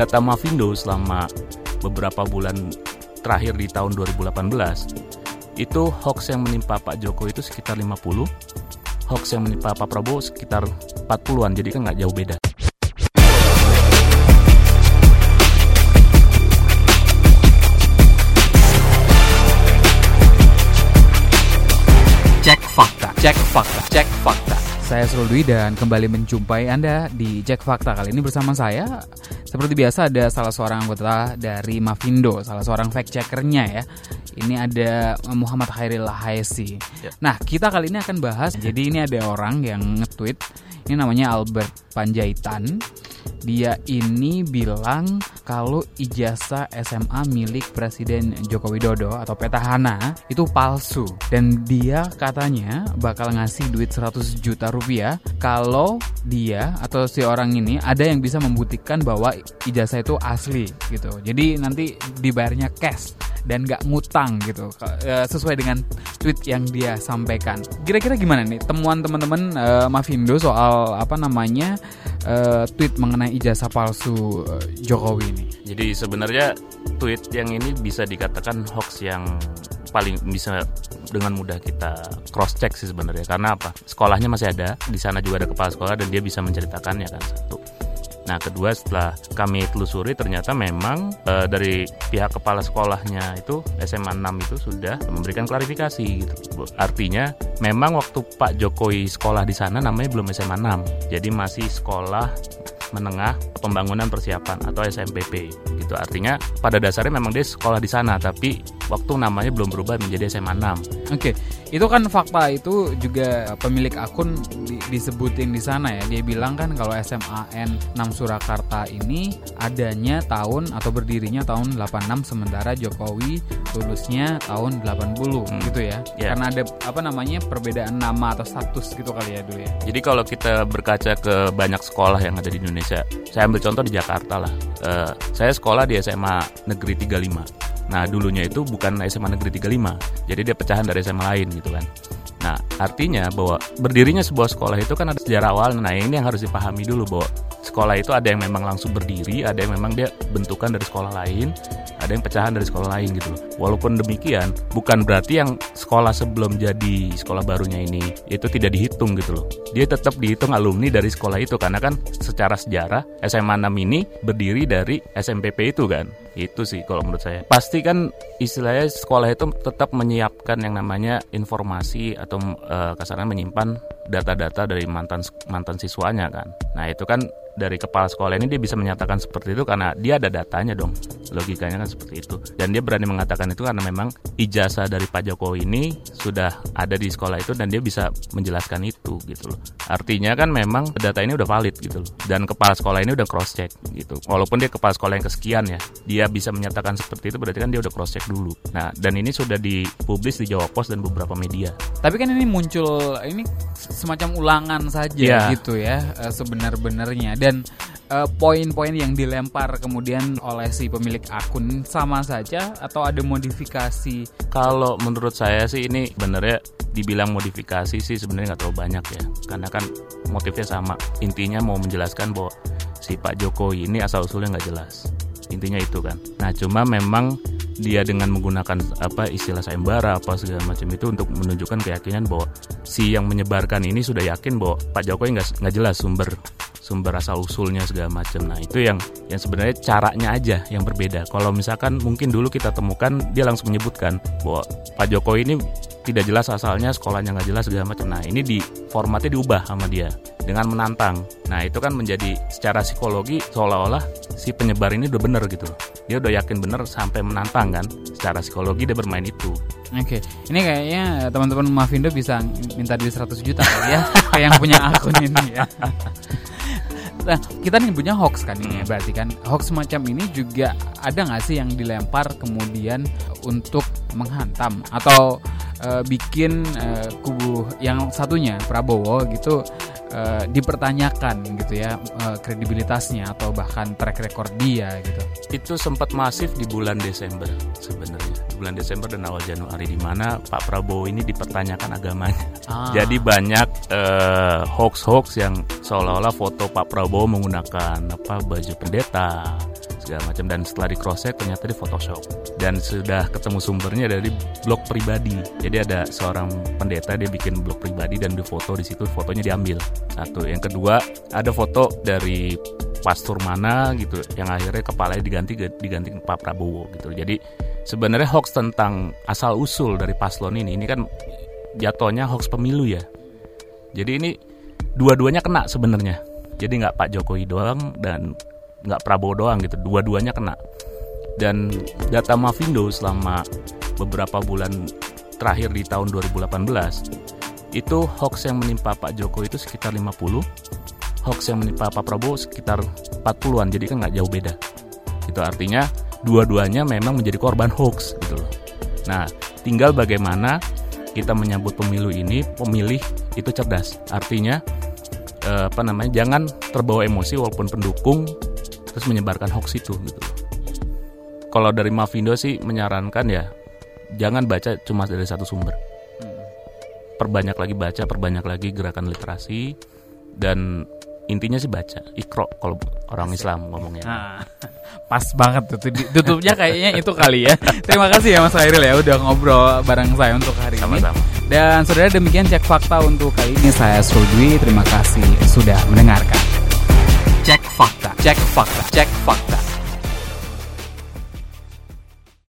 data Mavindo selama beberapa bulan terakhir di tahun 2018 itu hoax yang menimpa Pak Jokowi itu sekitar 50 hoax yang menimpa Pak Prabowo sekitar 40-an jadi kan nggak jauh beda. Cek fakta, cek fakta, cek fakta. Saya Srul Dwi dan kembali menjumpai Anda di Cek Fakta kali ini bersama saya. Seperti biasa ada salah seorang anggota dari Mavindo, salah seorang fact checkernya ya. Ini ada Muhammad Khairil Haesi. Ya. Nah, kita kali ini akan bahas. Jadi ini ada orang yang nge-tweet. Ini namanya Albert Panjaitan. Dia ini bilang kalau ijazah SMA milik Presiden Joko Widodo atau petahana itu palsu dan dia katanya bakal ngasih duit 100 juta rupiah kalau dia atau si orang ini ada yang bisa membuktikan bahwa ijazah itu asli gitu. Jadi nanti dibayarnya cash dan gak ngutang gitu Eh, sesuai dengan tweet yang dia sampaikan. Kira-kira gimana nih temuan teman-teman eh, Mavindo soal apa namanya eh, tweet mengenai ijazah palsu eh, Jokowi ini? jadi sebenarnya tweet yang ini bisa dikatakan hoax yang paling bisa dengan mudah kita cross check sih sebenarnya karena apa sekolahnya masih ada di sana juga ada kepala sekolah dan dia bisa menceritakannya kan satu Nah, kedua setelah kami telusuri ternyata memang eh, dari pihak kepala sekolahnya itu SMA 6 itu sudah memberikan klarifikasi gitu. Artinya memang waktu Pak Jokowi sekolah di sana namanya belum SMA 6. Jadi masih sekolah menengah pembangunan persiapan atau SMPP gitu. Artinya pada dasarnya memang dia sekolah di sana tapi waktu namanya belum berubah menjadi SMA 6. Oke, itu kan fakta itu juga pemilik akun di- disebutin di sana ya. Dia bilang kan kalau SMAN 6 Surakarta ini adanya tahun atau berdirinya tahun 86 sementara Jokowi lulusnya tahun 80 Hmm. gitu ya. Ya. Karena ada apa namanya perbedaan nama atau status gitu kali ya dulu ya. Jadi kalau kita berkaca ke banyak sekolah yang ada di Indonesia, saya ambil contoh di Jakarta lah. Eh, saya sekolah di SMA Negeri 35. Nah dulunya itu bukan SMA Negeri 35, jadi dia pecahan dari SMA lain gitu kan. Nah artinya bahwa berdirinya sebuah sekolah itu kan ada sejarah awal. Nah ini yang harus dipahami dulu bahwa sekolah itu ada yang memang langsung berdiri, ada yang memang dia bentukan dari sekolah lain, ada yang pecahan dari sekolah lain gitu loh. Walaupun demikian, bukan berarti yang sekolah sebelum jadi sekolah barunya ini itu tidak dihitung gitu loh. Dia tetap dihitung alumni dari sekolah itu karena kan secara sejarah SMA 6 ini berdiri dari SMPP itu kan. Itu sih kalau menurut saya. Pasti kan istilahnya sekolah itu tetap menyiapkan yang namanya informasi atau eh, kasarnya menyimpan data-data dari mantan mantan siswanya kan. Nah, itu kan dari kepala sekolah ini dia bisa menyatakan seperti itu karena dia ada datanya dong. Logikanya kan seperti itu. Dan dia berani mengatakan itu karena memang ijazah dari Pak Jokowi ini sudah ada di sekolah itu dan dia bisa menjelaskan itu gitu loh. Artinya kan memang data ini udah valid gitu loh. Dan kepala sekolah ini udah cross check gitu. Walaupun dia kepala sekolah yang kesekian ya dia bisa menyatakan seperti itu berarti kan dia udah cross check dulu. Nah dan ini sudah dipublis di Jawa Pos dan beberapa media. Tapi kan ini muncul ini semacam ulangan saja Iya. gitu ya eh, sebenar-benarnya. Dan eh, poin-poin yang dilempar kemudian oleh si pemilik akun sama saja atau ada modifikasi Kalau menurut saya sih ini benernya dibilang modifikasi sih sebenarnya nggak terlalu banyak ya, karena kan motifnya sama. Intinya mau menjelaskan bahwa si Pak Jokowi ini asal usulnya nggak jelas. Intinya itu kan. Nah cuma memang dia dengan menggunakan apa istilah sayembara apa segala macam itu untuk menunjukkan keyakinan bahwa si yang menyebarkan ini sudah yakin bahwa Pak Jokowi nggak nggak jelas sumber sumber asal usulnya segala macam. Nah itu yang yang sebenarnya caranya aja yang berbeda. Kalau misalkan mungkin dulu kita temukan dia langsung menyebutkan bahwa Pak Jokowi ini tidak jelas asalnya sekolahnya nggak jelas segala macam. Nah ini di formatnya diubah sama dia dengan menantang. Nah itu kan menjadi secara psikologi seolah-olah si penyebar ini udah bener gitu. Dia udah yakin bener sampai menantang kan. Secara psikologi dia bermain itu. Oke, ini kayaknya teman-teman Mavindo bisa minta duit 100 juta ya, kayak yang punya akun ini ya. Nah, kita nyebutnya hoax kan ini ya, berarti kan. Hoax semacam ini juga ada nggak sih yang dilempar kemudian untuk menghantam atau eh, bikin eh, kubu yang satunya Prabowo gitu eh, dipertanyakan gitu ya eh, kredibilitasnya atau bahkan track record dia gitu. Itu sempat masif di bulan Desember sebenarnya. Di bulan Desember dan awal Januari di mana Pak Prabowo ini dipertanyakan agamanya. Ah. Jadi banyak eh, hoax-hoax yang seolah-olah foto Pak Prabowo menggunakan apa baju pendeta segala macam. Dan setelah di cross check ternyata di Photoshop. Dan sudah ketemu sumbernya dari blog pribadi. Jadi ada seorang pendeta dia bikin blog pribadi dan di foto di situ fotonya diambil. Satu. Yang kedua ada foto dari pastor mana gitu yang akhirnya kepalanya diganti diganti Pak Prabowo gitu. Jadi sebenarnya hoax tentang asal usul dari paslon ini ini kan jatuhnya hoax pemilu ya. Jadi ini dua-duanya kena sebenarnya. Jadi nggak Pak Jokowi doang dan nggak Prabowo doang gitu dua-duanya kena. Dan data Mavindo selama beberapa bulan terakhir di tahun 2018 itu hoax yang menimpa Pak Jokowi itu sekitar 50 hoax yang menimpa Pak Prabowo sekitar 40-an jadi kan nggak jauh beda. Itu artinya dua-duanya memang menjadi korban hoax gitu loh. Nah tinggal bagaimana kita menyambut pemilu ini pemilih itu cerdas. Artinya eh, apa namanya jangan terbawa emosi walaupun pendukung terus menyebarkan hoax itu gitu. Kalau dari Mavindo sih menyarankan ya jangan baca cuma dari satu sumber. Perbanyak lagi baca, perbanyak lagi gerakan literasi dan intinya sih baca ikro kalau orang Islam ngomongnya. Nah, pas banget tuh tutupnya kayaknya itu kali ya. Terima kasih ya Mas Hairil ya udah ngobrol bareng saya untuk hari Sama-sama. ini. Dan saudara demikian cek fakta untuk kali ini saya Sudwi. Terima kasih sudah mendengarkan. Cek fakta, cek fakta, cek fakta.